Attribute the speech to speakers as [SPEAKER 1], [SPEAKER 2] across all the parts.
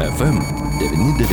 [SPEAKER 1] FM99.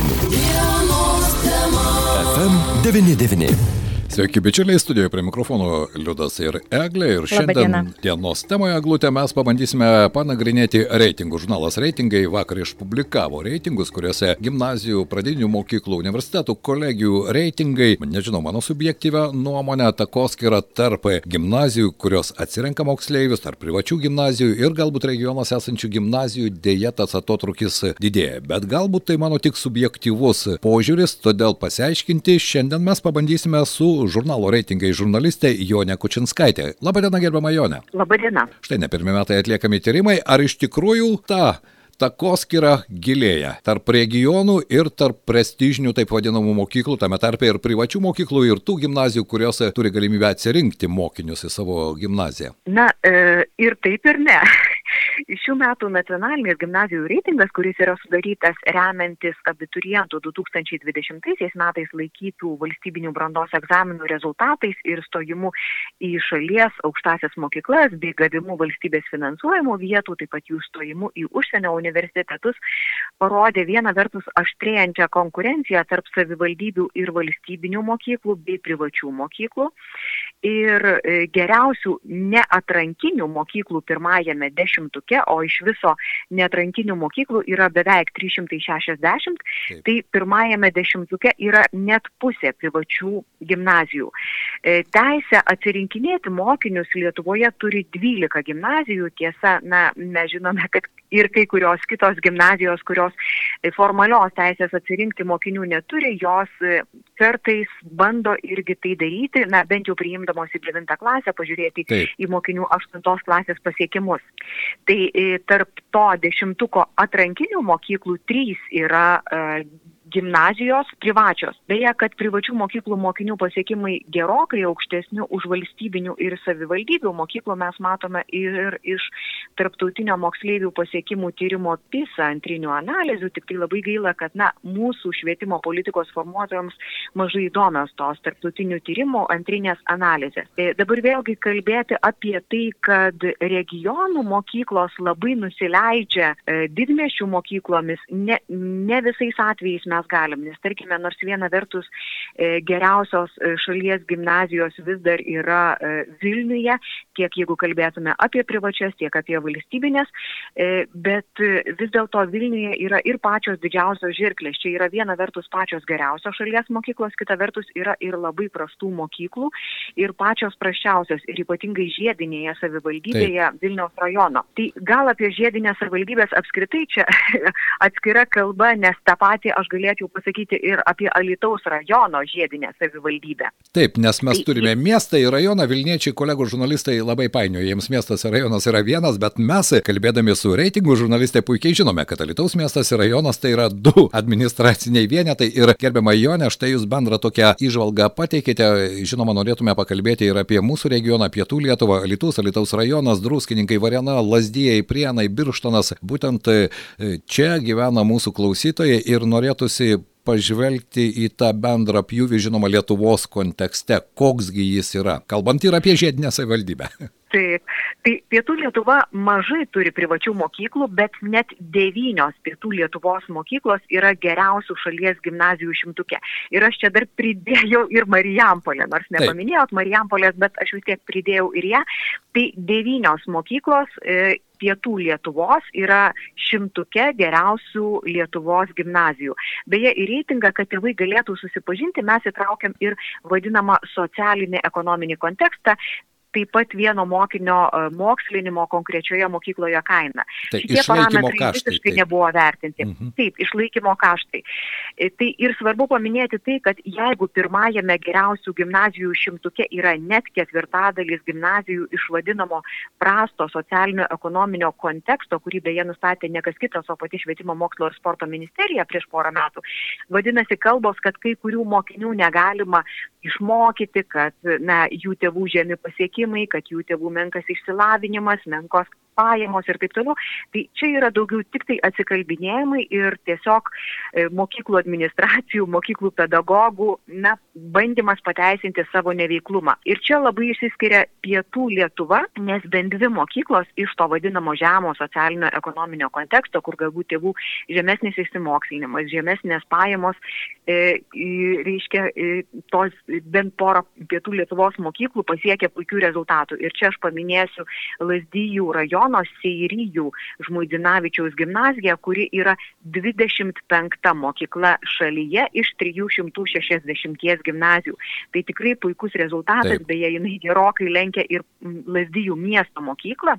[SPEAKER 1] FM99. Sveiki, bičiuliai, studijoje prie mikrofono Liudas ir Eglė. Ir šiandien dienos temoje Glutė mes pabandysime panagrinėti reitingų. Žurnalas Reitingai vakar išpublikavo reitingus, kuriuose gimnazijų, pradinių mokyklų, universitetų, kolegijų reitingai, nežinau, mano subjektyvę nuomonę, takoskira tarp gimnazijų, kurios atsirenka moksleivius, tarp privačių gimnazijų ir galbūt regionuose esančių gimnazijų dėja tas atotrukis didėja. Bet galbūt tai mano tik subjektyvus požiūris, todėl pasiaiškinti šiandien mes pabandysime su žurnalo reitingai žurnalistė Jonė Kučinskaitė. Labadiena, gerbama Jonė.
[SPEAKER 2] Labadiena.
[SPEAKER 1] Štai ne pirmie metai atliekami tyrimai, ar iš tikrųjų ta takoskyra gilėja tarp regionų ir tarp prestižinių taip vadinamų mokyklų, tame tarpe ir privačių mokyklų ir tų gimnazijų, kurios turi galimybę atsirinkti mokinius į savo gimnaziją.
[SPEAKER 2] Na, e, ir taip ir ne. Šių metų nacionalinis gimnazijų reitingas, kuris yra sudarytas remiantis abiturientų 2020 metais laikytų valstybinių brandos egzaminų rezultatais ir stojimu į šalies aukštasias mokyklas bei gavimu valstybės finansuojamų vietų, taip pat jų stojimu į užsienio universitetus, parodė viena vertus aštrėjančią konkurenciją tarp savivaldybių ir valstybinių mokyklų bei privačių mokyklų. Ir e, geriausių neatrankinių mokyklų pirmajame dešimtuke o iš viso neatrankinių mokyklų yra beveik 360, Taip. tai pirmajame dešimtuke yra net pusė privačių gimnazijų. E, teisę atsirinkinėti mokinius Lietuvoje turi 12 gimnazijų, tiesa, na, mes žinome, kad ir kai kurios kitos gimnazijos, kurios formalios teisės atsirinkti mokinių neturi, jos e, kartais bando irgi tai daryti, na, bent jau priimdamos į 9 klasę, pažiūrėti Taip. į mokinių 8 klasės pasiekimus. Tai e, tarp to dešimtuko atrankinių mokyklų trys yra gimnazijos privačios. Beje, kad privačių mokyklų mokinių pasiekimai gerokai aukštesni už valstybinių ir savivaldybių mokyklų mes matome ir iš tarptautinio moksleivių pasiekimų tyrimo PISA antrinių analizių, tik tai labai gaila, kad na, mūsų švietimo politikos formuotojams mažai įdomios tos tarptautinių tyrimų antrinės analizės. E, dabar vėlgi kalbėti apie tai, kad regionų mokyklos labai nusileidžia e, didmešių mokyklomis, ne, ne visais atvejais mes mes galim. Nes tarkime, nors viena vertus e, geriausios e, šalies gimnazijos vis dar yra e, Vilniuje, tiek jeigu kalbėtume apie privačias, tiek apie valstybinės, bet vis dėlto Vilniuje yra ir pačios didžiausios žirklės. Čia yra viena vertus pačios geriausios šalies mokyklos, kita vertus yra ir labai prastų mokyklų ir pačios prašiausios ir ypatingai žiedinėje savivaldybėje Taip. Vilniaus rajono. Tai gal apie žiedinės savivaldybės apskritai čia atskira kalba, nes tą patį aš galėčiau galėčiau pasakyti ir apie Alitaus rajono žiedinę savivaldybę.
[SPEAKER 1] Taip, nes mes tai, turime miestą ir rajoną, Vilniečiai kolegų žurnalistai labai painioja, jiems miestas ir rajonas yra vienas, bet mes, kalbėdami su reitingų žurnalistai, puikiai žinome, kad Alitaus miestas ir rajonas tai yra du administraciniai vienetai. Ir gerbiama Jonė, štai jūs bendrą tokią įžvalgą pateikėte, žinoma, norėtume pakalbėti ir apie mūsų regioną, pietų Lietuvą, Alitus, Alitaus rajonas, Druskininkai, Varena, Lazdijai, Prienai, Birštonas, būtent e, čia gyvena mūsų klausytojai ir norėtųsi Франции pažvelgti į tą bendrą pjūvį, žinoma, Lietuvos kontekste, koksgi jis yra, kalbant ir apie žiedinę savivaldybę.
[SPEAKER 2] Taip, tai Pietų Lietuva mažai turi privačių mokyklų, bet net devynios Pietų Lietuvos mokyklos yra geriausių šalies gimnazijų šimtuke. Ir aš čia dar pridėjau ir Marijampolę, nors nepaminėjot Marijampolės, bet aš vis tiek pridėjau ir ją. Tai devynios mokyklos e, pietų Lietuvos yra šimtuke geriausių Lietuvos gimnazijų. Beje, į reitingą, kad tėvai galėtų susipažinti, mes įtraukiam ir vadinamą socialinį ekonominį kontekstą, taip pat vieno mokinio e, mokslinimo konkrečioje mokykloje kainą.
[SPEAKER 1] Tai Šitie parametrai kaštai,
[SPEAKER 2] visiškai taip. nebuvo vertinti. Mhm. Taip, išlaikymo kaštai. E, tai ir svarbu paminėti tai, kad jeigu pirmajame geriausių gimnazijų šimtuke yra net ketvirtadalis gimnazijų iš vadinamo prasto socialinio ekonominio konteksto, kurį beje nustatė ne kas kitas, o pati švietimo mokslo ir sporto ministerija prieš porą metų, vadinasi kalbos, kad kai kurių mokinių negalima išmokyti, kad na, jų tėvų žemi pasiekimai, kad jų tėvų menkas išsilavinimas, menkos pajamos ir taip toliau. Tai čia yra daugiau tik tai atsikalbinėjimai ir tiesiog e, mokyklų administracijų, mokyklų pedagogų, na, bandymas pateisinti savo neveiklumą. Ir čia labai išsiskiria pietų Lietuva, nes bent dvi mokyklos iš to vadinamo žemo socialinio ekonominio konteksto, kur galbūt tėvų žemesnis išsimokslinimas, žemesnės pajamos, e, reiškia, e, tos bent porą pietų Lietuvos mokyklų pasiekia puikių rezultatų. Ir čia aš paminėsiu Lasdyjų rajono Seiryjų Žmuidinavičiaus gimnaziją, kuri yra 25 mokykla šalyje iš 360 gimnazijų. Tai tikrai puikus rezultatas, Taip. beje, jinai gerokai lenkia ir Lasdyjų miesto mokyklą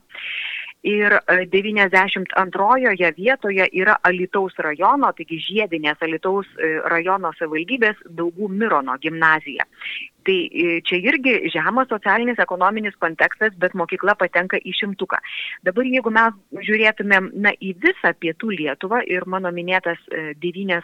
[SPEAKER 2] ir 92 e, vietoje yra Alitaus rajono, taigi žiedinės Alitaus e, rajono savivaldybės Daugų Mirono gimnazija. Tai e, čia irgi žemas socialinis ekonominis kontekstas, bet mokykla patenka į šimtuką. Dabar jeigu mes žiūrėtumėm na, į visą pietų Lietuvą ir mano minėtas devynės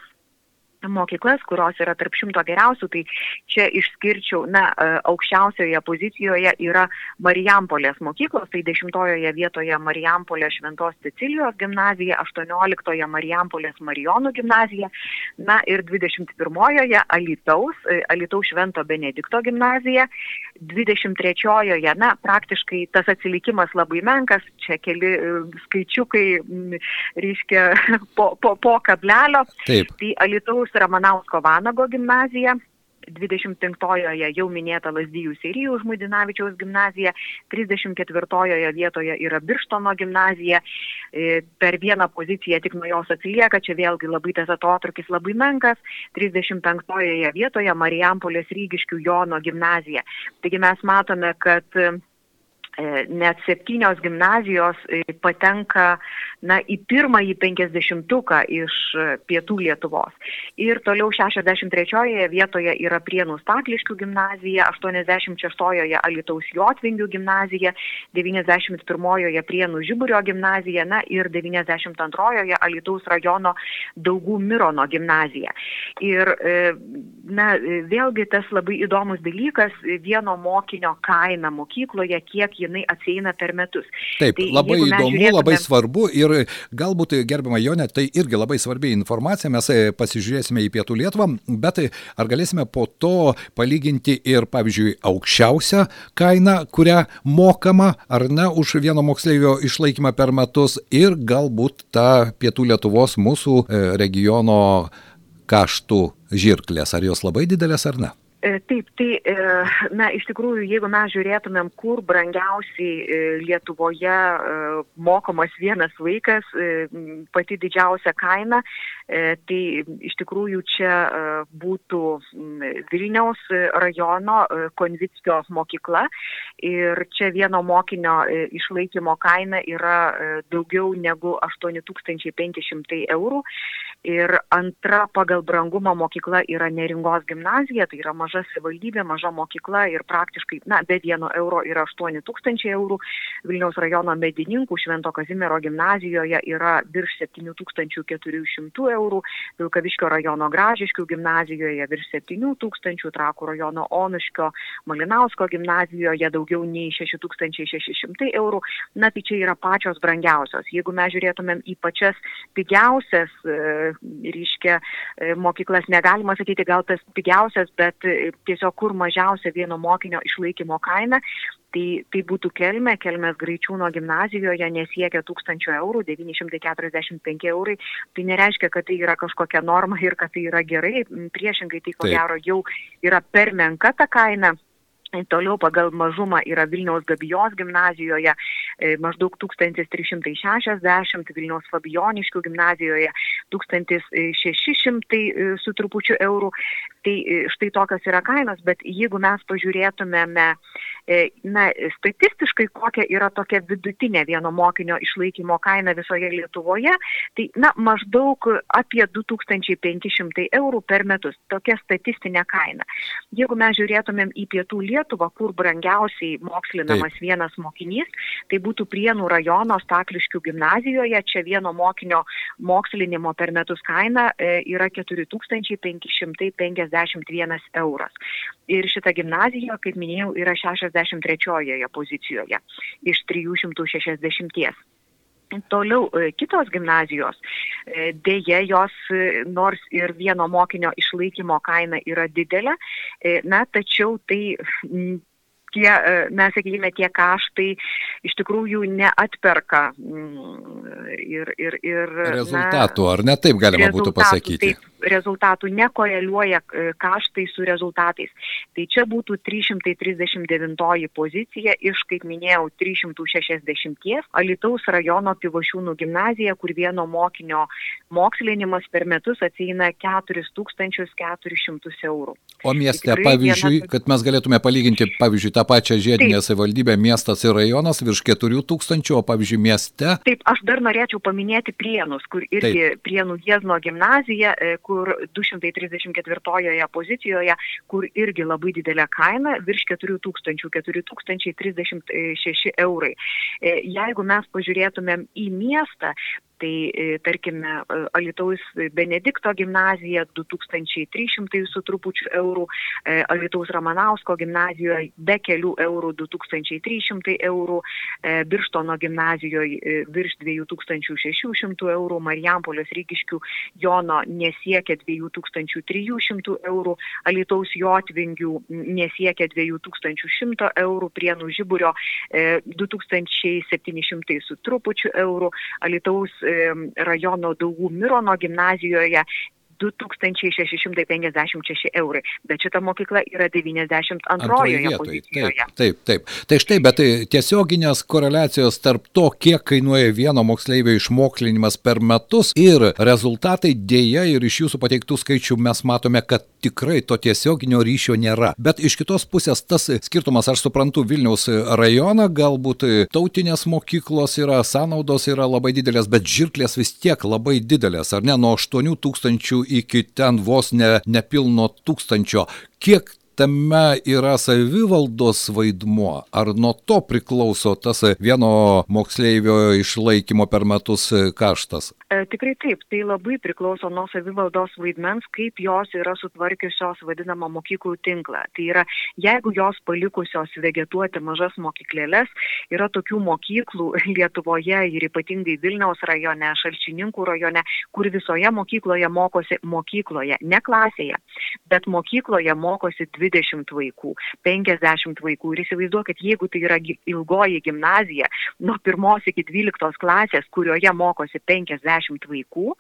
[SPEAKER 2] mokyklas, kurios yra tarp šimto geriausių, tai čia išskirčiau, na, e, aukščiausioje pozicijoje yra Marijampolės mokyklos, tai dešimtojoje vietoje Marijampolės Šventos Cecilijos gimnazija, aštuonioliktoje Marijampolės Marijonų gimnazija, na ir dvidešimt pirmojoje Alitaus, e, Alitaus Švento Benedikto gimnazija, dvidešimt trečiojoje, na, praktiškai tas atsilikimas labai menkas, čia keli e, skaičiukai, reiškia, po, po, po kablelio. Taip. Tai Alitaus Vilniaus Ramanausko Vanago gimnazija, 25-ojoje jau minėta Lasdyjų Serijų Žmuidinavičiaus gimnazija, 34-ojoje vietoje yra Birštono gimnazija, e, per vieną poziciją tik nuo jos atsilieka, čia vėlgi labai tas atotrukis labai menkas, 35-ojoje vietoje Marijampolės Rygiškių Jono gimnazija. Taigi mes matome, kad net septynios gimnazijos e, patenka na, į pirmąjį penkisdešimtuką iš e, pietų Lietuvos. Ir toliau 63 vietoje yra Prienų Stakliškių gimnazija, 86-oje Alitaus Jotvingių gimnazija, 91-oje Prienų Žiburio gimnazija na, ir 92-oje Alitaus rajono Daugų Mirono gimnazija. Ir na, vėlgi tas labai įdomus dalykas, vieno mokinio kaina mokykloje, kiek jie jinai atsieina per metus.
[SPEAKER 1] Taip, tai, labai įdomu, žiūrėtume... labai svarbu ir galbūt, gerbama Jonė, tai irgi labai svarbi informacija, mes e, pasižiūrėsime į Pietų Lietuvą, bet ar galėsime po to palyginti ir, pavyzdžiui, aukščiausią kainą, kurią mokama ar ne už vieno moksleivio išlaikymą per metus ir galbūt tą Pietų Lietuvos mūsų e, regiono kaštų žirklės, ar jos labai didelės ar ne?
[SPEAKER 2] E, taip, tai, e, na, iš tikrųjų, jeigu mes žiūrėtumėm, kur brangiausiai e, Lietuvoje mokomas vienas vaikas, pati didžiausia kaina, tai iš tikrųjų čia būtų Vilniaus rajono Konvickio mokykla. Ir čia vieno mokinio išlaikymo kaina yra daugiau negu 8500 eurų ir antra pagal brangumą mokykla yra Neringos gimnazija, tai yra maža savivaldybė, maža mokykla ir praktiškai, na, be vieno euro yra 8 tūkstančiai eurų. Vilniaus rajono medininkų Švento Kazimiero gimnazijoje yra virš 7400 eurų, Vilkaviškio rajono Gražiškių gimnazijoje virš 7000, Trakų rajono Onuškio Malinausko gimnazijoje daugiau nei 6600 eurų. Na, tai čia yra pačios brangiausios. Jeigu mes žiūrėtumėm į pačias pigiausias ryškia e, mokyklas negalima sakyti gal tas pigiausias, bet e, tiesiog kur mažiausia vieno mokinio išlaikymo kaina, tai, tai būtų kelmė, kelmės greičiūno gimnazijoje nesiekia 1000 eurų, 945 eurai, tai nereiškia, kad tai yra kažkokia norma ir kad tai yra gerai, priešingai tai ko gero jau yra per menka ta kaina. Toliau pagal mažumą yra Vilniaus Gabijos gimnazijoje e, maždaug 1360, Vilniaus Fabijoniškių gimnazijoje 1600 e, su trupučiu eurų. Tai e, štai tokios yra kainos, bet jeigu mes pažiūrėtumėme E, na, statistiškai kokia yra tokia vidutinė vieno mokinio išlaikymo kaina visoje Lietuvoje, tai na, maždaug apie 2500 eurų per metus. Tokia statistinė kaina. Jeigu mes žiūrėtumėm į pietų Lietuvą, kur brangiausiai mokslinamas Taip. vienas mokinys, tai būtų Prienų rajono Stakliškių gimnazijoje, čia vieno mokinio mokslinimo per metus kaina e, yra 4550 61 euras. Ir šita gimnazija, kaip minėjau, yra 63 pozicijoje iš 360. Toliau e, kitos gimnazijos, e, dėje jos, e, nors ir vieno mokinio išlaikymo kaina yra didelė, na, tačiau tai tie, mes sakykime, tie kaštai iš tikrųjų neatperka ir, ir, ir
[SPEAKER 1] rezultatų, na, ar ne taip galima būtų pasakyti?
[SPEAKER 2] Taip, rezultatų nekoreliuoja e, kaštai su rezultatais. Tai čia būtų 339 pozicija iš, kaip minėjau, 360 Alitaus rajono Pivašiūnų gimnazija, kur vieno mokinio mokslinimas per metus atsieina 4400 eurų.
[SPEAKER 1] O mieste, Tikrai pavyzdžiui, viena... kad mes galėtume palyginti, pavyzdžiui, tą pačią žiedinę savivaldybę, miestas ir rajonas virš 4000, o pavyzdžiui, mieste.
[SPEAKER 2] Taip, aš dar norėčiau paminėti Prienus, kur irgi Taip. Prienų Jėzno gimnazija, e, kur 234 pozicijoje, kur irgi labai didelė kaina, virš 4000, 4036 eurai. E, jeigu mes pažiūrėtumėm į miestą, Tai e, tarkime, e, Alitaus Benedikto gimnazija 2300 su trupučiu eurų, e, Alitaus Ramanausko gimnazijoje be kelių eurų 2300 eurų, Birštono gimnazijoje virš 2600 eurų, Marijampolios Rygiškių Jono nesiekia 2300 eurų, Alitaus Jotvingių nesiekia 2100 eurų, Prienų Žiburio 2700 su trupučiu eurų, Alitaus rajono Daugų Mirono gimnazijoje 2656 eurai, bet šita mokykla yra 92 pozicijoje.
[SPEAKER 1] Taip, taip, taip. Tai štai, bet tai tiesioginės koreliacijos tarp to, kiek kainuoja vieno moksleivio išmoklinimas per metus ir rezultatai dėja ir iš jūsų pateiktų skaičių mes matome, kad tikrai to tiesioginio ryšio nėra. Bet iš kitos pusės tas skirtumas, aš suprantu, Vilniaus rajoną, galbūt tautinės mokyklos yra, sąnaudos yra labai didelės, bet žirklės vis tiek labai didelės, ar ne, nuo 8 tūkstančių iki ten vos ne nepilno tūkstančio. Kiek tame yra savivaldos vaidmuo? Ar nuo to priklauso tas vieno moksleivio išlaikymo per metus kaštas?
[SPEAKER 2] E, tikrai taip, tai labai priklauso nuo savivaldos vaidmens, kaip jos yra sutvarkiusios vadinamą mokyklų tinklą. Tai yra, jeigu jos palikusios vegetuoti mažas mokyklėlės, yra tokių mokyklų Lietuvoje ir ypatingai Vilniaus rajone, Šalčininkų rajone, kur visoje mokykloje mokosi mokykloje, ne klasėje, bet mokykloje mokosi 20 20 vaikų, 50 vaikų. Ir įsivaizduokit, jeigu tai yra ilgoji gimnazija nuo pirmos iki 12 klasės, kurioje mokosi 50 vaikų,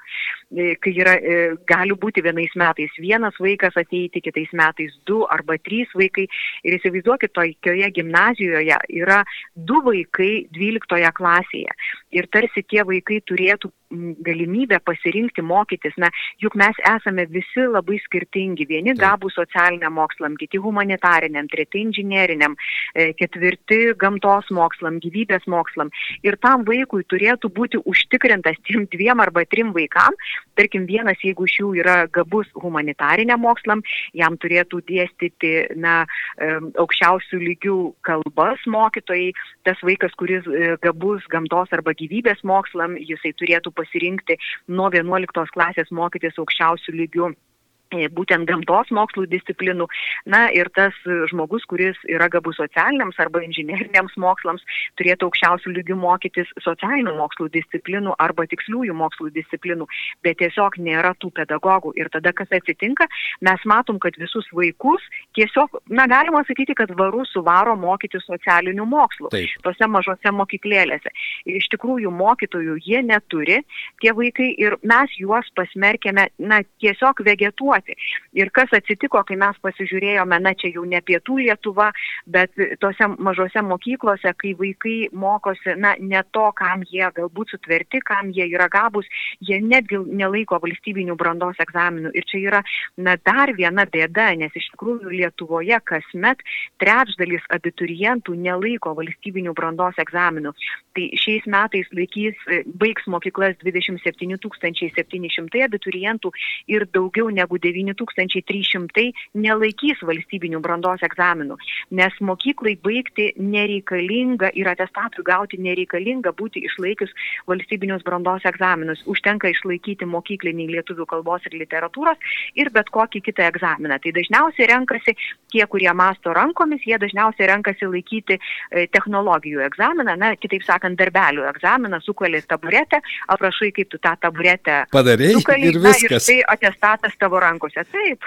[SPEAKER 2] e, kai yra, e, gali būti vienais metais vienas vaikas ateiti, kitais metais du arba trys vaikai. Ir įsivaizduokit, tokioje gimnazijoje yra du vaikai 12 klasėje. Ir tarsi tie vaikai turėtų galimybę pasirinkti mokytis. Na, juk mes esame visi labai skirtingi. Vieni gabų socialiniam mokslam, kiti humanitariniam, treti inžinieriniam, e, ketvirti gamtos mokslam, gyvybės mokslam. Ir tam vaikui turėtų būti užtikrintas tiem dviem arba trim vaikam. Tarkim, vienas, jeigu iš jų yra gabus humanitariniam mokslam, jam turėtų dėstyti na, e, aukščiausių lygių kalbas mokytojai. Tas vaikas, kuris e, gabus gamtos arba gyvybės mokslam, jisai turėtų pasirinkti nuo 11 klasės mokytis aukščiausių lygių E, būtent gamtos mokslų disciplinų. Na ir tas žmogus, kuris yra gabus socialiniams arba inžinieriniams mokslams, turėtų aukščiausių lygių mokytis socialinių mokslų disciplinų arba tiksliųjų mokslų disciplinų, bet tiesiog nėra tų pedagogų. Ir tada kas atsitinka, mes matom, kad visus vaikus tiesiog, na galima sakyti, kad varų suvaro mokyti socialinių mokslų. Taip. Tose mažose mokyklėlėse. Ir iš tikrųjų mokytojų jie neturi, tie vaikai, ir mes juos pasmerkėme, na tiesiog vegetuoti studijuoti. Ir kas atsitiko, kai mes pasižiūrėjome, na čia jau ne pietų Lietuva, bet tose mažose mokyklose, kai vaikai mokosi, na ne to, kam jie galbūt sutverti, kam jie yra gabus, jie netgi nelaiko valstybinių brandos egzaminų. Ir čia yra, na dar viena bėda, nes iš tikrųjų Lietuvoje kasmet trečdalis abiturientų nelaiko valstybinių brandos egzaminų. Tai šiais metais laikys, baigs mokyklas 27 700 abiturientų ir daugiau negu 9 9300 nelaikys valstybinių brandos egzaminų, nes mokyklai baigti nereikalinga ir atestatui gauti nereikalinga būti išlaikius valstybinius brandos egzaminus. Užtenka išlaikyti mokyklinį lietuvių kalbos ir literatūros ir bet kokį kitą egzaminą. Tai dažniausiai renkasi tie, kurie masto rankomis, jie dažniausiai renkasi laikyti e, technologijų egzaminą, na, kitaip sakant, darbelių egzaminą, sukali taburetę, aprašai, kaip tu tą taburetę
[SPEAKER 1] padarėjai
[SPEAKER 2] sukali,
[SPEAKER 1] ir viskas.
[SPEAKER 2] Na, ir tai atestatas tavo rankose. Taip.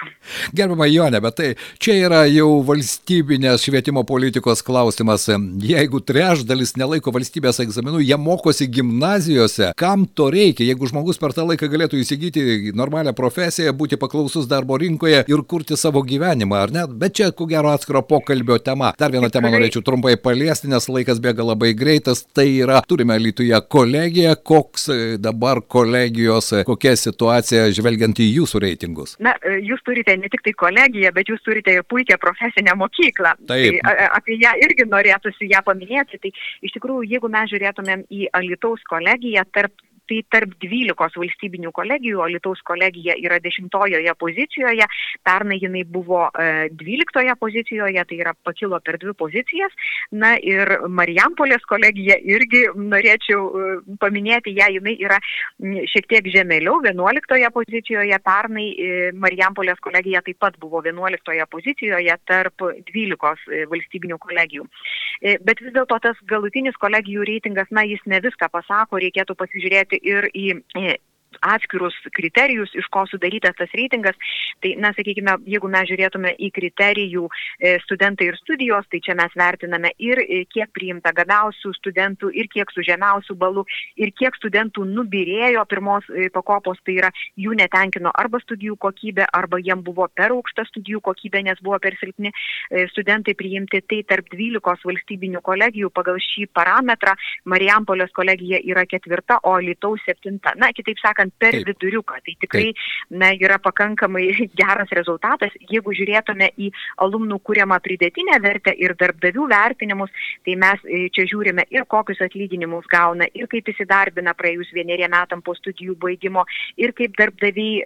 [SPEAKER 1] Gerbama Jonė, bet tai čia yra jau valstybinės švietimo politikos klausimas. Jeigu trešdalis nelaiko valstybės egzaminų, jie mokosi gimnazijose. Kam to reikia, jeigu žmogus per tą laiką galėtų įsigyti normalią profesiją, būti paklausus darbo rinkoje ir kurti savo gyvenimą, ar ne? Bet čia, ko gero, atskiro pokalbio tema. Dar vieną temą norėčiau trumpai paliesti, nes laikas bėga labai greitas. Tai yra, turime Lietuvoje kolegiją, koks dabar kolegijos, kokia situacija žvelgiant į jūsų reitingus.
[SPEAKER 2] Na, jūs turite ne tik tai kolegiją, bet jūs turite ir puikią profesinę mokyklą.
[SPEAKER 1] Taip.
[SPEAKER 2] Tai, apie ją irgi norėtųsi ją paminėti. Tai iš tikrųjų, jeigu mes žiūrėtumėm į Alitaus kolegiją, tarp tai tarp 12 valstybinių kolegijų, o Lietuvos kolegija yra 10 pozicijoje, pernai jinai buvo 12 pozicijoje, tai yra pakilo per dvi pozicijas. Na ir Marijampolės kolegija irgi norėčiau paminėti ją, jinai yra šiek tiek žemėliau, 11 pozicijoje, pernai Marijampolės kolegija taip pat buvo 11 pozicijoje tarp 12 valstybinių kolegijų. Bet vis dėlto tas galutinis kolegijų reitingas, na, jis ne viską pasako, reikėtų pasižiūrėti ir į atskirus kriterijus, iš ko sudarytas tas reitingas. Tai, na, sakykime, jeigu mes žiūrėtume į kriterijų e, studentai ir studijos, tai čia mes vertiname ir e, kiek priimta gabiausių studentų, ir kiek su žemiausių balų, ir kiek studentų nubirėjo pirmos e, pakopos, tai yra jų netenkino arba studijų kokybė, arba jiem buvo per aukšta studijų kokybė, nes buvo per silpni studentai priimti. Tai tarp 12 valstybinių kolegijų pagal šį parametrą Marijampolės kolegija yra ketvirta, o Lietuvos septinta. Na, kitaip sakant, per Taip. viduriuką. Tai tikrai na, yra pakankamai geras rezultatas. Jeigu žiūrėtume į alumnų kūriamą pridėtinę vertę ir darbdavių vertinimus, tai mes čia žiūrime ir kokius atlyginimus gauna, ir kaip įsidarbina praėjus vieneriem metam po studijų baigimo, ir kaip darbdaviai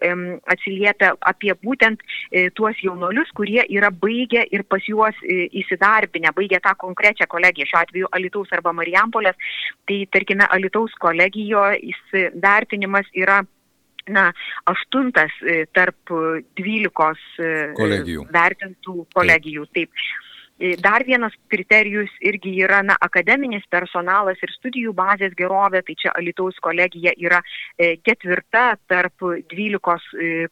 [SPEAKER 2] atsiliepia apie būtent e, tuos jaunolius, kurie yra baigę ir pas juos e, įsidarbinę, baigę tą konkrečią kolegiją, šiuo atveju Alitaus arba Marijampolės. Tai tarkime, Alitaus kolegijoje įsivertinimas yra na, aštuntas tarp dvylikos
[SPEAKER 1] kolegijų.
[SPEAKER 2] vertintų kolegijų. Taip. Taip. Dar vienas kriterijus irgi yra na, akademinis personalas ir studijų bazės gerovė, tai čia Alitaus kolegija yra ketvirta tarp dvylikos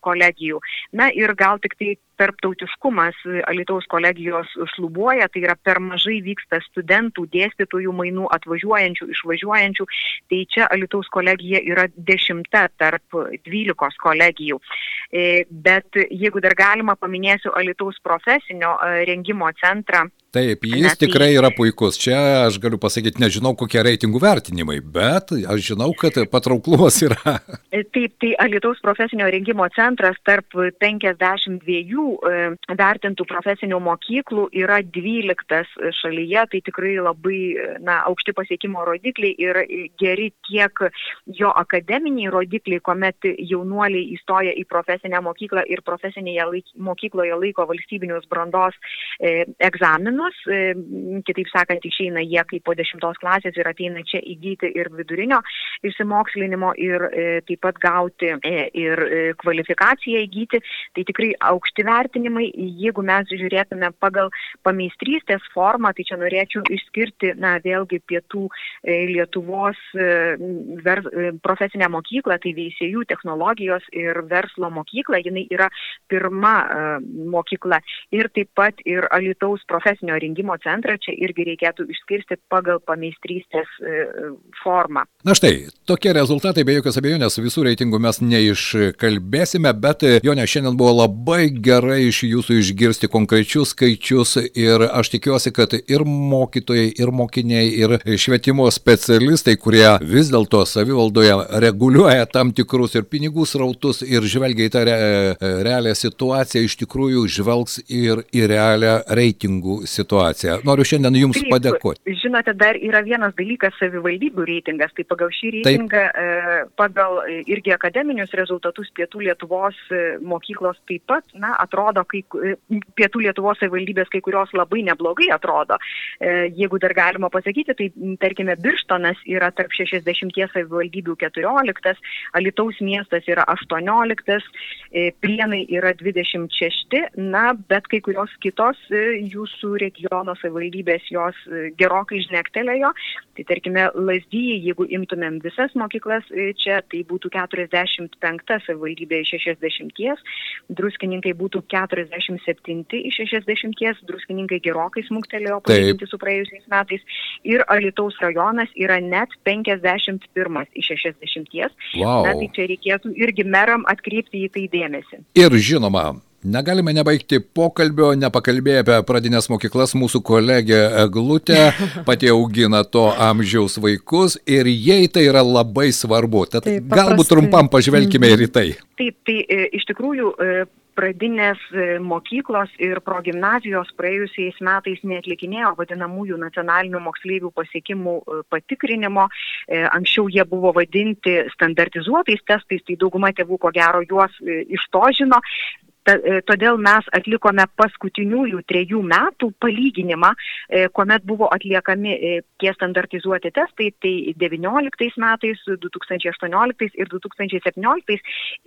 [SPEAKER 2] kolegijų. Na ir gal tik tai tarptautiškumas Alitaus kolegijos šlubuoja, tai yra per mažai vyksta studentų, dėstytojų mainų, atvažiuojančių, išvažiuojančių, tai čia Alitaus kolegija yra dešimta tarp dvylikos kolegijų. Bet jeigu dar galima, paminėsiu Alitaus profesinio rengimo centrą. утра.
[SPEAKER 1] Taip, jis Na, tai... tikrai yra puikus. Čia aš galiu pasakyti, nežinau kokie reitingų vertinimai, bet aš žinau, kad patrauklumas yra.
[SPEAKER 2] Taip, tai Alitaus profesinio rengimo centras tarp 52 vertintų profesinių mokyklų yra 12 šalyje, tai tikrai labai na, aukšti pasiekimo rodikliai ir geri tiek jo akademiniai rodikliai, kuomet jaunuoliai įstoja į profesinę mokyklą ir profesinėje laik, mokykloje laiko valstybinius brandos e, egzaminus egzaminus, kitaip sakant, išeina jie kaip po dešimtos klasės ir ateina čia įgyti ir vidurinio išsimokslinimo ir e, taip pat gauti e, ir e, kvalifikaciją įgyti. Tai tikrai aukšti vertinimai, jeigu mes žiūrėtume pagal pameistrystės formą, tai čia norėčiau išskirti, na, vėlgi pietų Lietuvos profesinę mokyklą, tai veisėjų technologijos ir verslo mokykla, jinai yra pirma mokykla. Ir taip pat ir Alitaus profesinio profesinio rengimo centrą čia irgi reikėtų išskirsti pagal pameistrystės e, formą.
[SPEAKER 1] Na štai, tokie rezultatai, be jokios abejonės, visų reitingų mes neiškalbėsime, bet e, Jonė, šiandien buvo labai gerai iš jūsų išgirsti konkrečius skaičius ir aš tikiuosi, kad ir mokytojai, ir mokiniai, ir švietimo specialistai, kurie vis dėlto savivaldoje reguliuoja tam tikrus ir pinigų srautus ir žvelgia į tą re, realią situaciją, iš tikrųjų žvelgs ir į realią reitingų situaciją situaciją. Noriu šiandien Jums Taip, padėkoti.
[SPEAKER 2] Žinote, dar yra vienas dalykas - savivaldybių reitingas. Tai pagal šį reitingą, Taip. pagal irgi akademinius rezultatus Pietų Lietuvos mokyklos taip pat, na, atrodo, kai Pietų Lietuvos savivaldybės kai kurios labai neblogai atrodo. Jeigu dar galima pasakyti, tai tarkime, Birštonas yra tarp 60 savivaldybių 14, Alitaus miestas yra 18, Prienai yra 26, na, bet kai kurios kitos e, jūsų regiono savivaldybės jos e, gerokai žnektelėjo. Tai tarkime, Lasdyjai, jeigu imtumėm visas mokyklas e, čia, tai būtų 45 savivaldybė iš 60, druskininkai būtų 47 iš 60, druskininkai gerokai smuktelėjo palyginti su praėjusiais metais ir Alitaus rajonas yra net 51 iš 60. Wow. Na, tai čia reikėtų irgi meram atkreipti į tai dėmesį.
[SPEAKER 1] Ir žinoma, Negalime nebaigti pokalbio, nepakalbėję apie pradinės mokyklas. Mūsų kolegė Glutė pati augina to amžiaus vaikus ir jai tai yra labai svarbu. Tad Taip, galbūt trumpam pažvelkime ir į tai.
[SPEAKER 2] Taip, tai e, iš tikrųjų e, pradinės e, mokyklos ir progymnazijos praėjusiais metais neatlikinėjo vadinamųjų nacionalinių moksleivių pasiekimų patikrinimo. Anksčiau jie buvo vadinti standartizuotais testais, tai dauguma tėvų ko gero juos iš to žino, Ta, e, todėl mes atlikome paskutiniųjų trejų metų palyginimą, e, kuomet buvo atliekami e, tie standartizuoti testai, tai 19 metais, 2018 ir 2017.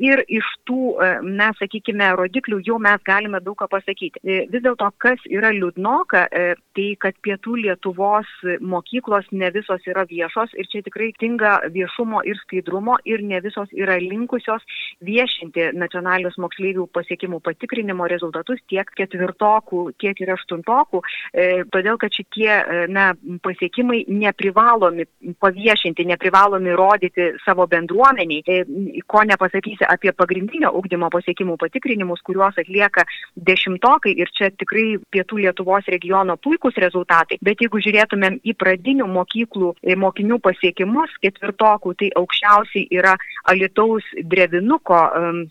[SPEAKER 2] Ir iš tų, na, sakykime, rodiklių jau mes galime daug ką pasakyti. Vis dėlto, kas yra liūdnoka, tai kad pietų Lietuvos mokyklos ne visos yra viešos ir čia tikrai tinga viešumo ir skaidrumo ir ne visos yra linkusios viešinti nacionalinius moksleivių pasiekimus mokymų patikrinimo rezultatus tiek ketvirtokų, tiek ir aštuntokų, e, todėl kad šitie e, na, pasiekimai neprivalomi paviešinti, neprivalomi rodyti savo bendruomeniai, e, ko nepasakysi apie pagrindinio ugdymo pasiekimų patikrinimus, kuriuos atlieka dešimtokai ir čia tikrai pietų Lietuvos regiono puikūs rezultatai, bet jeigu žiūrėtumėm į pradinių mokyklų mokinių pasiekimus ketvirtokų, tai aukščiausiai yra Alitaus Drevinuko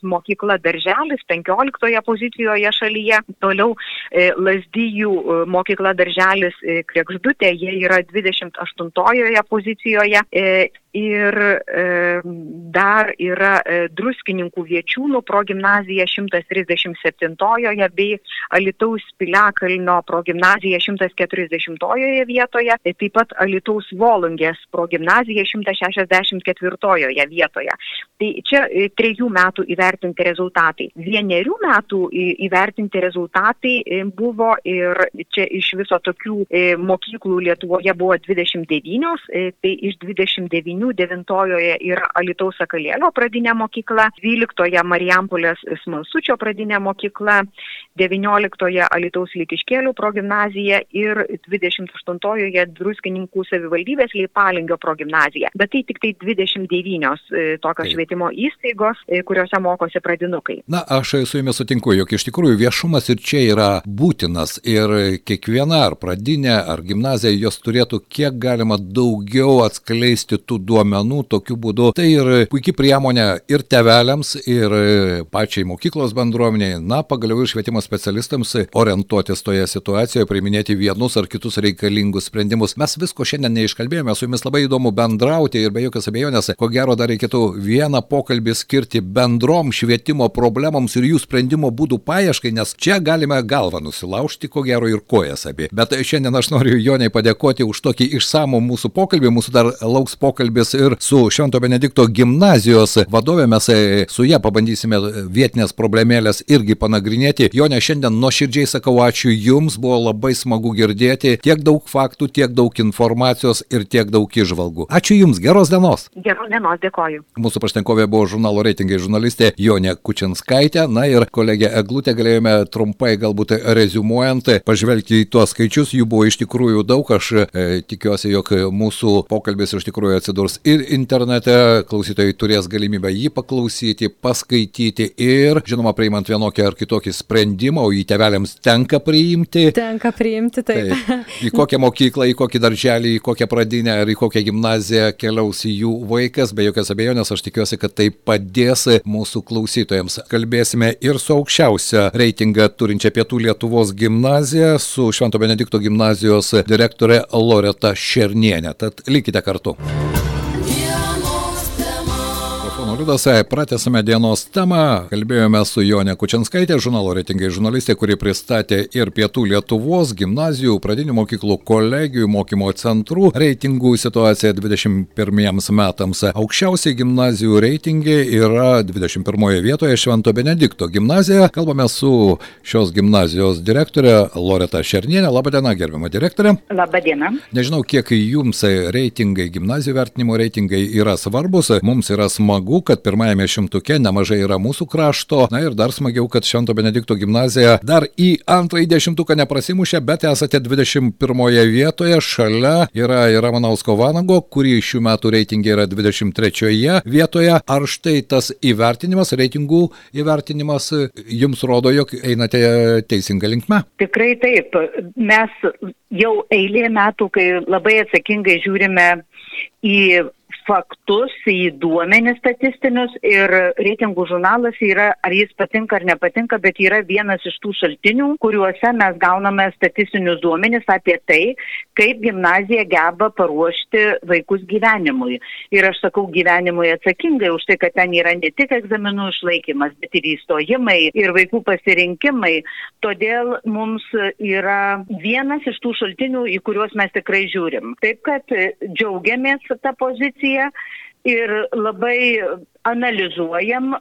[SPEAKER 2] mokykla Darželis 15 15 pozicijoje šalyje. Toliau e, Lasdyjų e, mokykla darželis e, Krekždutė, jie yra 28 pozicijoje ir e, dar yra e, druskininkų viečiūnų progymnazija 137-ojoje bei Alitaus Piliakalnio progymnazija 140-ojoje vietoje, tai taip pat Alitaus Volungės progymnazija 164-ojoje vietoje. Tai čia e, trejų metų įvertinti rezultatai. Vienerių metų įvertinti rezultatai e, buvo ir čia iš viso tokių e, mokyklų Lietuvoje buvo 29, e, tai iš 29 žmonių, devintojoje yra Alitaus Sakalėlio pradinė mokykla, dvyliktoje Marijampolės Smalsučio pradinė mokykla, devynioliktoje Alitaus Lykiškėlių progymnazija ir dvidešimt aštuntojoje Druskininkų savivaldybės Leipalingio progymnazija. Bet tai tik tai 29 e, tokios švietimo įstaigos, e, kuriuose mokosi pradinukai.
[SPEAKER 1] Na, aš su jumis sutinku, jog iš tikrųjų viešumas ir čia yra būtinas ir kiekviena ar pradinė ar gimnazija jos turėtų kiek galima daugiau atskleisti tų duomenų tokiu būdu. Tai ir puikia priemonė ir tevelėms, ir pačiai mokyklos bendruomeniai, na, pagaliau ir švietimo specialistams orientuotis toje situacijoje, priminėti vienus ar kitus reikalingus sprendimus. Mes visko šiandien neiškalbėjome, su jumis labai įdomu bendrauti ir be jokios abejonės, ko gero dar reikėtų vieną pokalbį skirti bendrom švietimo problemams ir jų sprendimo būdų paieškai, nes čia galime galvą nusilaužti, ko gero ir kojas abi. Bet šiandien aš noriu Joniai padėkoti už tokį išsamų mūsų pokalbį, mūsų dar lauks pokalbį pokalbis ir su Švento Benedikto gimnazijos vadovė, mes e, su ją pabandysime vietinės problemėlės irgi panagrinėti. Jonė, šiandien nuoširdžiai sakau ačiū Jums, buvo labai smagu girdėti tiek daug faktų, tiek daug informacijos ir tiek daug išvalgų. Ačiū Jums, geros dienos.
[SPEAKER 2] Geros dienos, dėkoju.
[SPEAKER 1] Mūsų paštenkovė buvo žurnalo reitingai žurnalistė Jonė Kučinskaitė, na ir kolegė Eglutė galėjome trumpai galbūt rezumuojant pažvelgti į tuos skaičius, jų buvo iš tikrųjų daug, aš e, tikiuosi, jog mūsų pokalbis iš tikrųjų atsidurs bus ir internete, klausytojai turės galimybę jį paklausyti, paskaityti ir, žinoma, priimant vienokį ar kitokį sprendimą, o jį tevelėms tenka priimti.
[SPEAKER 3] Tenka priimti, taip.
[SPEAKER 1] taip. Į kokią mokyklą, į kokį darželį, į kokią pradinę ar į kokią gimnaziją keliaus jų vaikas, be jokios abejonės, aš tikiuosi, kad tai padės mūsų klausytojams. Kalbėsime ir su aukščiausia reitingą turinčia Pietų Lietuvos gimnazija, su Švento Benedikto gimnazijos direktorė Loreta Šernienė. Tad likite kartu. Liudas, pratęsime dienos temą. Kalbėjome su Jonė Kučianskaitė, žurnalo reitingai žurnalistė, kuri pristatė ir Pietų Lietuvos gimnazijų, pradinių mokyklų, kolegijų mokymo centrų reitingų situaciją 21 metams. Aukščiausiai gimnazijų reitingai yra 21 vietoje Švento Benedikto gimnazija. Kalbame su šios gimnazijos direktorė Loreta Šernienė. Labadiena, gerbima direktorė.
[SPEAKER 4] Labadiena.
[SPEAKER 1] Nežinau, kiek jums reitingai, gimnazijų vertinimo reitingai yra svarbus. Mums yra smagu, kad pirmajame šimtuke nemažai yra mūsų krašto. Na ir dar smagiau, kad Švento Benedikto gimnazija dar į antrąjį dešimtuką neprasimušė, bet esate 21 vietoje. Šalia yra ir Ramanausko Vanago, kuri šių metų reitingai yra 23 vietoje. Ar štai tas įvertinimas, reitingų įvertinimas jums rodo, jog einate teisinga linkme?
[SPEAKER 4] Tikrai taip. Mes jau eilė metų, kai labai atsakingai žiūrime į faktus, į duomenis statistinius ir reitingų žurnalas yra, ar jis patinka ar nepatinka, bet yra vienas iš tų šaltinių, kuriuose mes gauname statistinius duomenis apie tai, kaip gimnazija geba paruošti vaikus gyvenimui. Ir aš sakau gyvenimui atsakingai už tai, kad ten yra ne tik egzaminų išlaikymas, bet ir įstojimai ir vaikų pasirinkimai. Todėl mums yra vienas iš tų šaltinių, į kuriuos mes tikrai žiūrim. Taip kad džiaugiamės tą poziciją ir labai analizuojam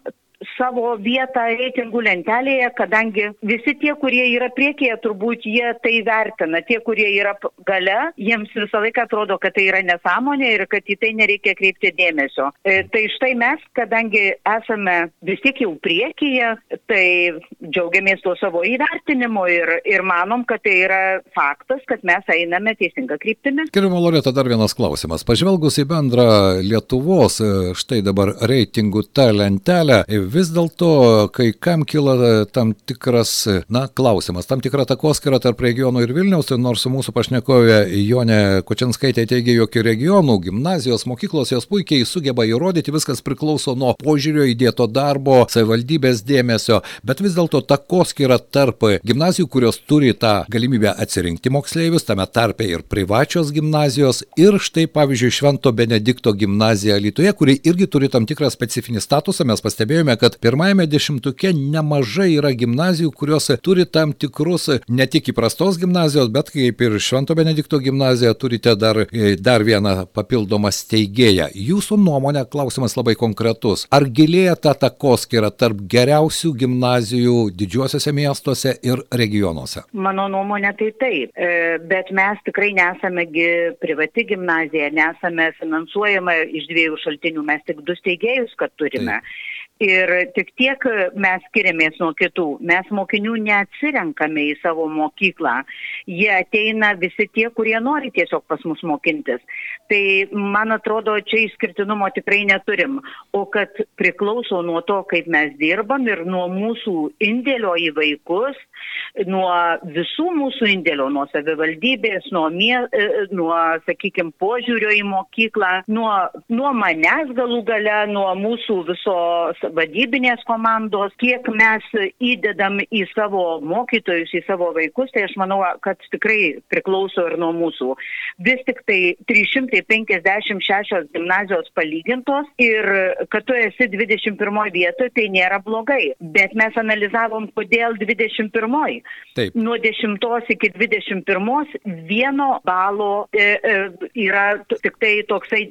[SPEAKER 4] savo vietą reitingų lentelėje, kadangi visi tie, kurie yra priekyje, turbūt jie tai vertina. Tie, kurie yra gale, jiems visą laiką atrodo, kad tai yra nesąmonė ir kad į tai nereikia kreipti dėmesio. E, tai štai mes, kadangi esame vis tiek jau priekyje, tai džiaugiamės tuo savo įvertinimu ir, ir manom, kad tai yra faktas, kad mes einame teisinga kryptimi.
[SPEAKER 1] Gerbiamo Loreta, dar vienas klausimas. Pažvelgus į bendrą Lietuvos, e, štai dabar reitingų tą lentelę, vis dėlto kai kam kyla tam tikras, na, klausimas, tam tikra takoskira tarp regionų ir Vilniaus, tai nors mūsų pašnekovė Jonė Kočianskaitė teigia, jog regionų gimnazijos mokyklos jos puikiai sugeba įrodyti, viskas priklauso nuo požiūrio įdėto darbo, savivaldybės dėmesio, bet vis dėlto takoskira tarp gimnazijų, kurios turi tą galimybę atsirinkti moksleivius, tame tarpe ir privačios gimnazijos ir štai pavyzdžiui Švento Benedikto gimnazija Lietuvoje, kuri irgi turi tam tikrą specifinį statusą, mes pastebėjome, kad pirmajame dešimtuke nemažai yra gimnazijų, kurios turi tam tikrus ne tik įprastos gimnazijos, bet kaip ir Švento Benedikto gimnazija turite dar, dar vieną papildomą steigėją. Jūsų nuomonė, klausimas labai konkretus. Ar gilėja ta takoskira tarp geriausių gimnazijų didžiuosiuose miestuose ir regionuose?
[SPEAKER 4] Mano nuomonė tai taip, e, bet mes tikrai nesame privati gimnazija, nesame finansuojama iš dviejų šaltinių, mes tik du steigėjus, kad turime. Taip. Ir tik tiek mes skiriamės nuo kitų. Mes mokinių neatsirenkame į savo mokyklą. Jie ateina visi tie, kurie nori tiesiog pas mus mokintis. Tai man atrodo, čia išskirtinumo tikrai neturim. O kad priklauso nuo to, kaip mes dirbam ir nuo mūsų indėlio į vaikus, nuo visų mūsų indėlio, nuo savivaldybės, nuo, mie, e, nuo sakykime, požiūrio į mokyklą, nuo, nuo manęs galų gale, nuo mūsų visos vadybinės komandos, kiek mes įdedam į savo mokytojus, į savo vaikus, tai aš manau, kad tikrai priklauso ir nuo mūsų. Vis tik tai 356 gimnazijos palygintos ir kad tu esi 21 vietoje, tai nėra blogai. Bet mes analizavom, kodėl 21.
[SPEAKER 1] Taip.
[SPEAKER 4] Nuo 10 iki 21 vieno balo e, e, yra tik tai toksai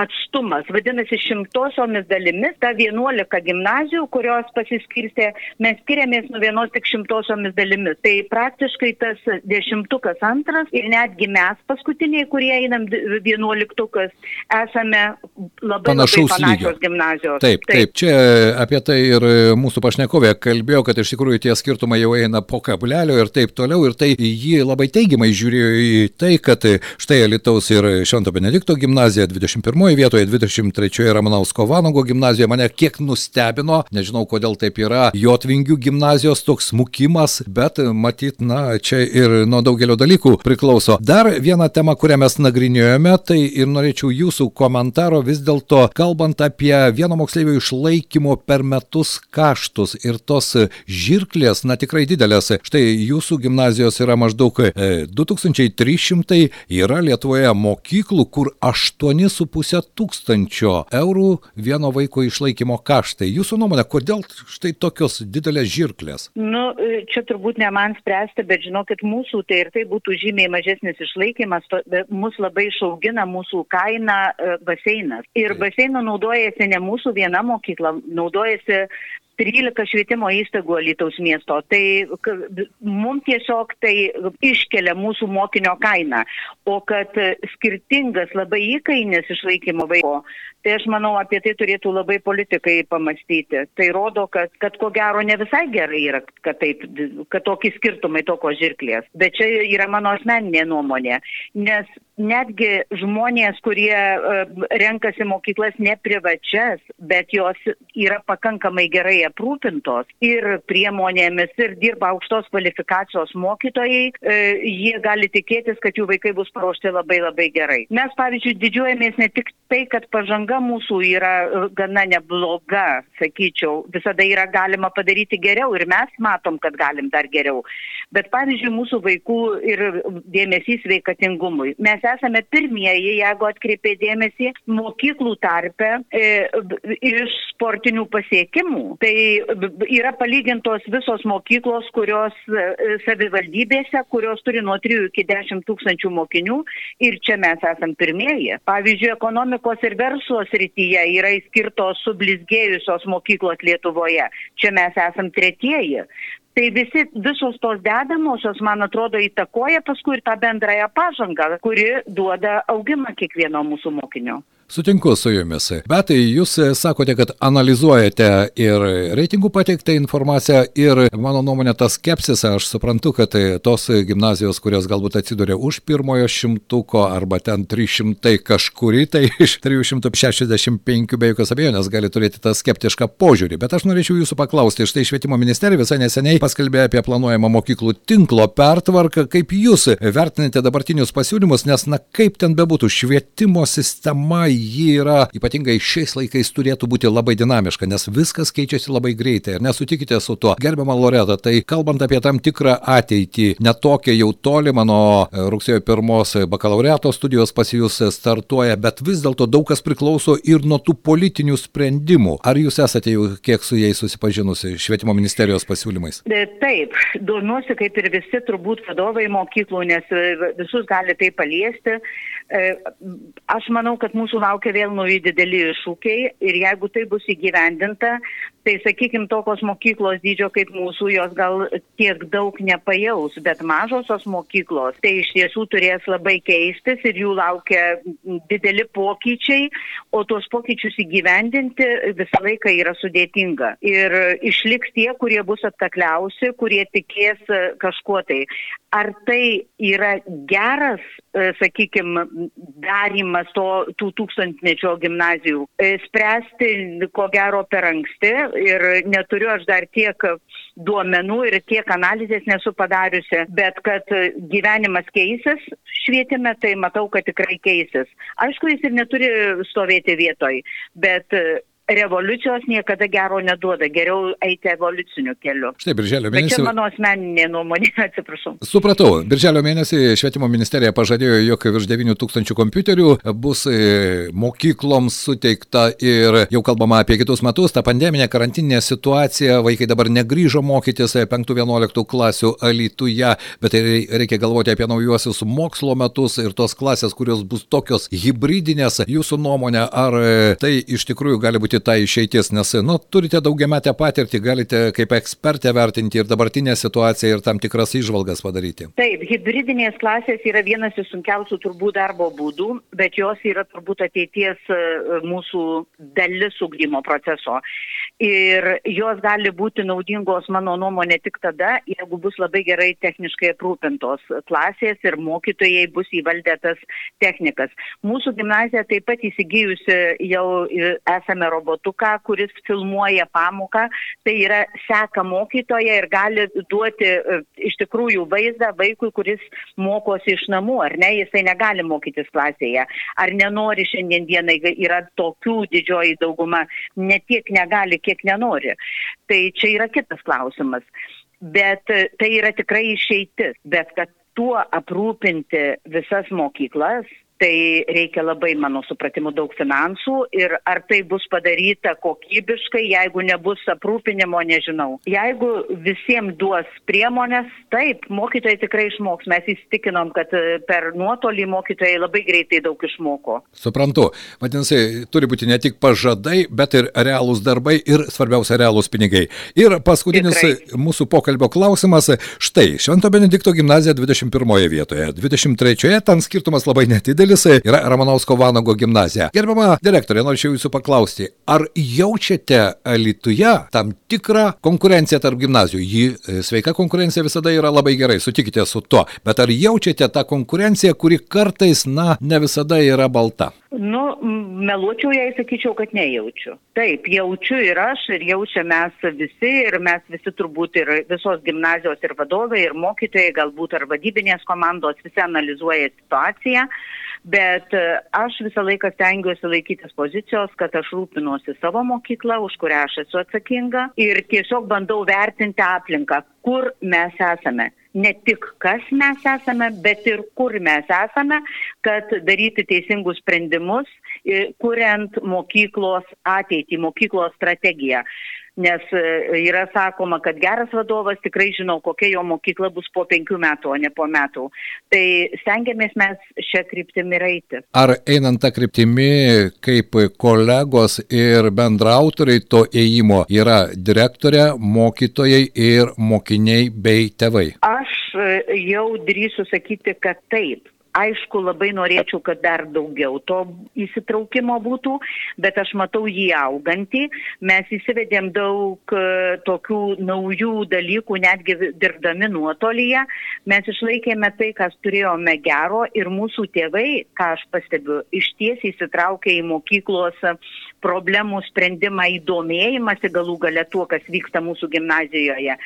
[SPEAKER 4] atstumas. Vadinasi, šimtosiomis dalimis ta 11 gimnazijų, kurios pasiskirstė, mes skiriamės nuo vienos tik šimtosiomis dalimis. Tai praktiškai tas dešimtukas antras ir netgi mes paskutiniai, kurie einam vienuoliktukas, esame labai
[SPEAKER 1] panašaus
[SPEAKER 4] labai
[SPEAKER 1] lygio
[SPEAKER 4] gimnazijos.
[SPEAKER 1] Taip, taip, taip, čia apie tai ir mūsų pašnekovė kalbėjo, kad iš tikrųjų tie skirtumai jau eina po kabulelio ir taip toliau. Ir tai ji labai teigiamai žiūrėjo į tai, kad štai Alitaus ir Švento Benedikto gimnazija 21 21 vietoje, 23 Ramanausko Vanago gimnazijoje. Mane kiek nustebino, nežinau kodėl taip yra, Jotvingių gimnazijos toks smukimas, bet matyt, na, čia ir nuo daugelio dalykų priklauso. Dar viena tema, kurią mes nagrinėjome, tai ir norėčiau jūsų komentaro vis dėlto, kalbant apie vieno moksleivio išlaikymo per metus kaštus ir tos žirklės, na tikrai didelės. Štai jūsų gimnazijos yra maždaug 2300, e, yra Lietuvoje mokyklų, kur 8,5 tūkstančio eurų vieno vaiko išlaikymo kaštai. Jūsų nuomonė, kodėl štai tokios didelės žirklės?
[SPEAKER 4] Nu, e, čia turbūt ne man spręsti, bet žinokit, mūsų tai ir tai būtų žymiai mažesnis išlaikymas, to, mus labai išaugina mūsų kaina e, baseinas. Ir baseino naudojasi ne mūsų viena mokykla, naudojasi 13 švietimo įstaigų Alytaus miesto. Tai mums tiesiog tai iškelia mūsų mokinio kainą. O kad skirtingas labai įkainis išlaikymo vaiko, tai aš manau apie tai turėtų labai politikai pamastyti. Tai rodo, kad, kad ko gero ne visai gerai yra, kad, taip, kad tokie skirtumai, tokios žirklės. Bet čia yra mano asmeninė nuomonė. Nes netgi žmonės, kurie uh, renkasi mokyklas ne privačias, bet jos yra pakankamai gerai aprūpintos ir priemonėmis ir dirba aukštos kvalifikacijos mokytojai, e, jie gali tikėtis, kad jų vaikai bus paruošti labai labai gerai. Mes, pavyzdžiui, didžiuojamės ne tik tai, kad pažanga mūsų yra e, gana nebloga, sakyčiau, visada yra galima padaryti geriau ir mes matom, kad galim dar geriau. Bet, pavyzdžiui, mūsų vaikų ir dėmesys veikatingumui. Mes esame pirmieji, jeigu atkreipė dėmesį, mokyklų tarpe e, iš sportinių pasiekimų. Tai yra palygintos visos mokyklos, kurios e, savivaldybėse, kurios turi nuo 3 iki 10 tūkstančių mokinių ir čia mes esam pirmieji. Pavyzdžiui, ekonomikos ir verslo srityje yra įskirtos sublizgėjusios mokyklos Lietuvoje. Čia mes esam tretieji. Tai visi, visos tos dedamosios, man atrodo, įtakoja paskui ir tą bendrąją pažangą, kuri duoda augimą kiekvieno mūsų mokinio.
[SPEAKER 1] Sutinku su jumis. Bet jūs sakote, kad analizuojate ir reitingų pateiktą informaciją ir mano nuomonė tas skepsis, aš suprantu, kad tos gimnazijos, kurios galbūt atsiduria už pirmojo šimtuko arba ten 300 kažkuri, tai iš 365 be jokios abejonės gali turėti tą skeptišką požiūrį. Bet aš norėčiau jūsų paklausti, štai švietimo ministerija visai neseniai paskelbė apie planuojamą mokyklų tinklo pertvarką. Kaip jūs vertinate dabartinius pasiūlymus, nes na kaip ten bebūtų, švietimo sistema ji yra ypatingai šiais laikais turėtų būti labai dinamiška, nes viskas keičiasi labai greitai. Ir nesutikite su tuo. Gerbiama Loreta, tai kalbant apie tam tikrą ateitį, netokia jau toli mano e, rugsėjo pirmos bakalaureato studijos pas jūs startuoja, bet vis dėlto daug kas priklauso ir nuo tų politinių sprendimų. Ar jūs esate jau kiek su jais susipažinusi švietimo ministerijos pasiūlymais?
[SPEAKER 4] E, taip, domiuosi kaip ir visi turbūt vadovai mokyklų, nes e, visus gali tai paliesti. Aš manau, kad mūsų laukia vėl nauji dideli iššūkiai ir jeigu tai bus įgyvendinta, tai sakykime, tokios mokyklos dydžio kaip mūsų, jos gal tiek daug nepajaus, bet mažosios mokyklos tai iš tiesų turės labai keistis ir jų laukia dideli pokyčiai, o tuos pokyčius įgyvendinti visą laiką yra sudėtinga. Ir išliks tie, kurie bus atkakliausi, kurie tikės kažkuo tai. Ar tai yra geras, sakykime, darimas to, tų tūkstantmečio gimnazijų? Spręsti, ko gero, per anksti ir neturiu aš dar tiek duomenų ir tiek analizės nesu padariusi, bet kad gyvenimas keisis švietime, tai matau, kad tikrai keisis. Aišku, jis ir neturi stovėti vietoj, bet revoliucijos niekada gero neduoda, geriau eiti evoliuciniu keliu.
[SPEAKER 1] Štai, birželio mėnesį.
[SPEAKER 4] Bet čia mano asmeninė nuomonė, atsiprašau.
[SPEAKER 1] Supratau, birželio mėnesį švietimo ministerija pažadėjo, jog virš 9 tūkstančių kompiuterių bus e, mokykloms suteikta ir jau kalbama apie kitus metus, ta pandeminė karantininė situacija, vaikai dabar negryžo mokytis 5-11 e, klasių alytuje, bet reikia galvoti apie naujuosius mokslo metus ir tos klasės, kurios bus tokios hybridinės. Jūsų nuomonė, ar e, tai iš tikrųjų gali būti būti ta išeitis, nes, nu, turite daugiametę patirtį, galite kaip ekspertė vertinti ir dabartinę situaciją ir tam tikras išvalgas padaryti.
[SPEAKER 4] Taip, hybridinės klasės yra vienas iš sunkiausių turbūt darbo būdų, bet jos yra turbūt ateities e, mūsų dalis ugdymo proceso. Ir jos gali būti naudingos, mano nuomonė, tik tada, jeigu bus labai gerai techniškai aprūpintos klasės ir mokytojai bus įvaldę tas technikas. Mūsų gimnazija taip pat įsigijusi jau esame robotuką, kuris filmuoja pamoką, tai yra seka mokytoja ir gali duoti e, iš tikrųjų vaizdą vaikui, kuris mokosi iš namų, ar ne, jisai negali mokytis klasėje. Ar nenori šiandien dienai, yra tokių didžioji dauguma, ne tiek negali, kiek nenori. Tai čia yra kitas klausimas. Bet e, tai yra tikrai išeitis. Bet kad tuo aprūpinti visas mokyklas, tai reikia labai, mano supratimu, daug finansų ir ar tai bus padaryta kokybiškai, jeigu nebus aprūpinimo, nežinau. Jeigu visiems duos priemonės, taip, mokytojai tikrai išmoks. Mes įstikinom, kad e, per nuotolį mokytojai labai greitai daug išmoko.
[SPEAKER 1] Suprantu. Vadinasi, turi būti ne tik pažadai, bet ir realūs darbai ir svarbiausia realūs pinigai. Ir paskutinis tikrai. mūsų pokalbio klausimas. Štai, Švento Benedikto gimnazija 21 vietoje, 23 ten skirtumas labai nedidelis didelis yra Ramanausko Vanago gimnazija. Gerbama direktorė, norėčiau jūsų paklausti, ar jaučiate Alituje tam tikrą konkurenciją tarp gimnazijų? Ji e, sveika konkurencija visada yra labai gerai, sutikite su tuo, bet ar jaučiate tą konkurenciją, kuri kartais, na, ne visada yra balta?
[SPEAKER 4] Nu, meluočiau, jei sakyčiau, kad nejaučiu. Taip, jaučiu ir aš, ir jaučia mes visi, ir mes visi turbūt ir visos gimnazijos ir vadovai, ir mokytojai, galbūt ar vadybinės komandos, visi analizuoja situaciją bet e, aš visą laiką stengiuosi laikytis pozicijos, kad aš rūpinuosi savo mokyklą, už kurią aš esu atsakinga ir tiesiog bandau vertinti aplinką, kur mes esame. Ne tik kas mes esame, bet ir kur mes esame, kad daryti teisingus sprendimus, kuriant mokyklos ateitį, mokyklos strategiją nes e, yra sakoma, kad geras vadovas tikrai žino, kokia jo mokykla bus po penkių metų, o ne po metų. Tai stengiamės mes šią kryptimį eiti.
[SPEAKER 1] Ar einant tą kryptimį, kaip kolegos ir bendrautoriai to ėjimo yra direktorė, mokytojai ir mokiniai bei tėvai?
[SPEAKER 4] Aš e, jau drįsiu sakyti, kad taip. Aišku, labai norėčiau, kad dar daugiau to įsitraukimo būtų, bet aš matau jį augantį. Mes įsivedėm daug e, tokių naujų dalykų, netgi dirbdami nuotolyje. Mes išlaikėme tai, kas turėjome gero ir mūsų tėvai, ką aš pastebiu, iš ties įsitraukė į mokyklos problemų sprendimą, įdomėjimąsi galų gale tuo, kas vyksta mūsų gimnazijoje.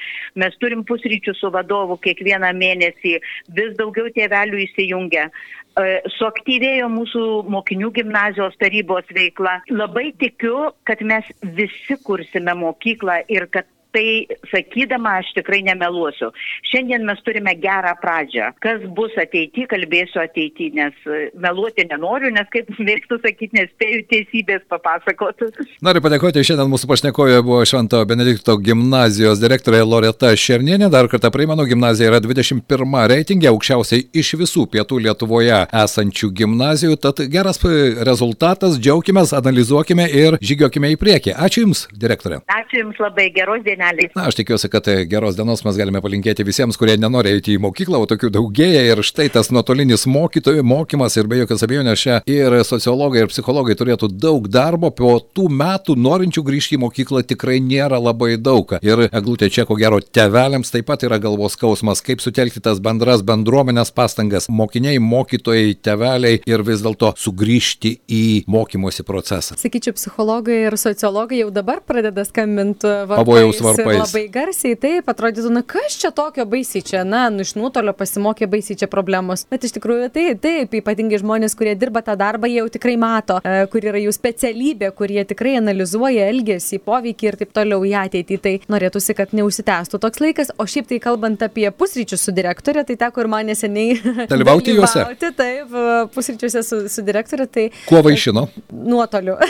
[SPEAKER 4] Mes turim pusryčių su vadovu kiekvieną mėnesį, vis daugiau tėvelių įsijungia. E, suaktyvėjo mūsų mokinių gimnazijos tarybos veikla. Labai tikiu, kad mes visi kursime mokyklą ir kad tai sakydama aš tikrai nemeluosiu. Šiandien mes turime gerą pradžią. Kas bus ateity, kalbėsiu ateity, nes e, meluoti nenoriu, nes kaip mėgstu sakyti, nespėju teisybės papasakoti.
[SPEAKER 1] Noriu padėkoti, šiandien mūsų pašnekovė buvo Švento Benedikto gimnazijos direktorė Loreta Šernienė. Dar kartą primenu, gimnazija yra 21 reitingė, aukščiausiai iš visų pietų Lietuvoje esančių gimnazijų. Tad geras rezultatas, džiaugimės, analizuokime ir žygiokime į priekį. Ačiū Jums, direktorė.
[SPEAKER 4] Ačiū Jums labai, geros dienos seneliais.
[SPEAKER 1] Na, aš tikiuosi, kad e, geros dienos mes galime palinkėti visiems, kurie nenori eiti į mokyklą, o tokių daugėja ir štai tas nuotolinis mokytojų mokymas ir be jokios abejonės čia ir sociologai, ir psichologai turėtų daug darbo, po tų metų norinčių grįžti į mokyklą tikrai nėra labai daug. Ir eglutė čia, ko gero, tevelėms taip pat yra galvos skausmas, kaip sutelkti tas bendras bendruomenės pastangas, mokiniai, mokytojai, teveliai ir vis dėlto sugrįžti į mokymosi procesą.
[SPEAKER 3] Sakyčiau, psichologai ir sociologai jau dabar pradeda skambinti
[SPEAKER 1] pavojaus varpais varpais.
[SPEAKER 3] Labai garsiai, taip, atrodytų, na kas čia tokio baisiai čia, na, nu iš nuotolio pasimokė baisiai čia problemos. Bet iš tikrųjų tai, taip, ypatingai žmonės, kurie dirba tą darbą, jie jau tikrai mato, e, kur yra jų specialybė, kurie tikrai analizuoja elgesį, poveikį ir taip toliau į ateitį. Tai norėtųsi, kad neužsitęstų toks laikas. O šiaip tai kalbant apie pusryčius su direktorė, tai teko ir man neseniai
[SPEAKER 1] dalyvauti juose.
[SPEAKER 3] Taip, pusryčiuose su, su direktorė. Tai,
[SPEAKER 1] Kuo vaišino?
[SPEAKER 3] Nuotoliu.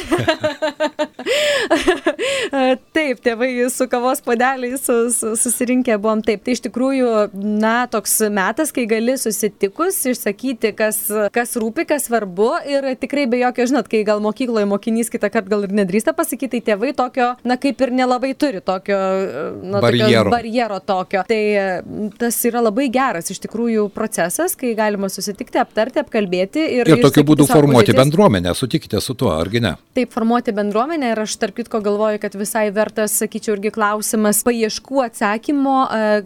[SPEAKER 3] taip, tėvai su kavos su, susirinkę buvom taip. Tai iš tikrųjų, na, toks metas, kai gali susitikus išsakyti, kas, kas rūpi, kas svarbu ir tikrai be jokio, žinot, kai gal mokykloje mokinys kitą kartą gal ir nedrįsta pasakyti, tai tėvai tokio, na, kaip ir nelabai turi tokio, na, barjero. barjero tokio. Tai tas yra labai geras iš tikrųjų procesas, kai galima susitikti, aptarti, apkalbėti ir...
[SPEAKER 1] Ir tokiu būdu formuoti bendruomenę, sutikite su tuo, argi ne?
[SPEAKER 3] Taip, formuoti bendruomenę ir aš tarp kitko galvoju, kad visai vertas, sakyčiau, irgi klausimas paieškų atsakymo,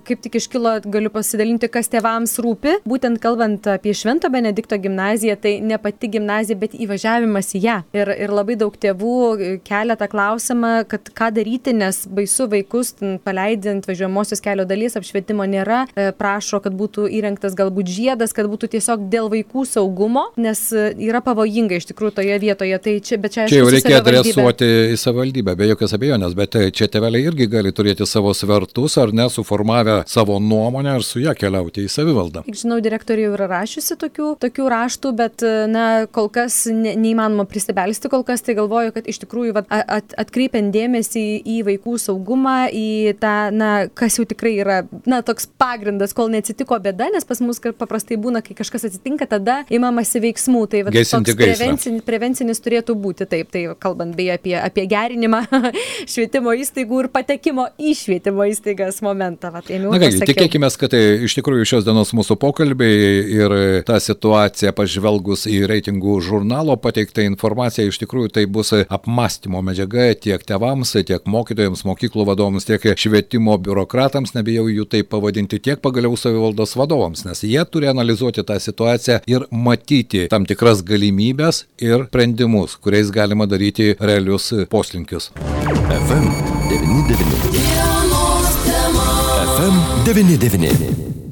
[SPEAKER 3] kaip tik iškilo, galiu pasidalinti, kas tėvams rūpi. Būtent kalbant apie Švento Benedikto gimnaziją, tai ne pati gimnazija, bet įvažiavimas į ją. Ir, ir labai daug tėvų kelia tą klausimą, kad ką daryti, nes baisu vaikus paleidžiant važiuojamosios kelio dalies apšvietimo nėra, e, prašo, kad būtų įrengtas galbūt žiedas, kad būtų tiesiog dėl vaikų saugumo, nes e, yra pavojinga iš tikrųjų toje vietoje. Tai čia,
[SPEAKER 1] čia, čia jau reikia adresuoti į savivaldybę, be jokios abejonės, bet e, čia tėveliai irgi gali turėti savo svertus ar nesuformavę savo nuomonę ir su ją keliauti į savivaldą.
[SPEAKER 3] Kiek žinau, direktorė jau yra rašiusi tokių, tokių raštų, bet na, kol kas ne, neįmanoma prisibelsti, kol kas tai galvoju, kad iš tikrųjų vat, at, atkreipiant dėmesį į vaikų saugumą, į tą, na, kas jau tikrai yra, na, toks pagrindas, kol neatsitiko bėda, nes pas mus paprastai būna, kai kažkas atsitinka, tada įmamasi veiksmų. Tai vat, prevencinis, prevencinis turėtų būti taip, tai kalbant beje apie, apie gerinimą švietimo įstaigų ir patekimo į švietimo įstaigas momentą. Vat,
[SPEAKER 1] Na kągi, tikėkime, kad tai iš tikrųjų šios dienos mūsų pokalbiai ir ta situacija pažvelgus į reitingų žurnalo pateiktą informaciją, iš tikrųjų tai bus apmąstymo medžiaga tiek tevams, tiek mokytojams, mokyklų vadovams, tiek švietimo biurokratams, nebijau jų taip pavadinti, tiek pagaliau savivaldos vadovams, nes jie turi analizuoti tą situaciją ir matyti tam tikras galimybės ir sprendimus, kuriais galima daryti realius poslinkius. FM 99. FM 99.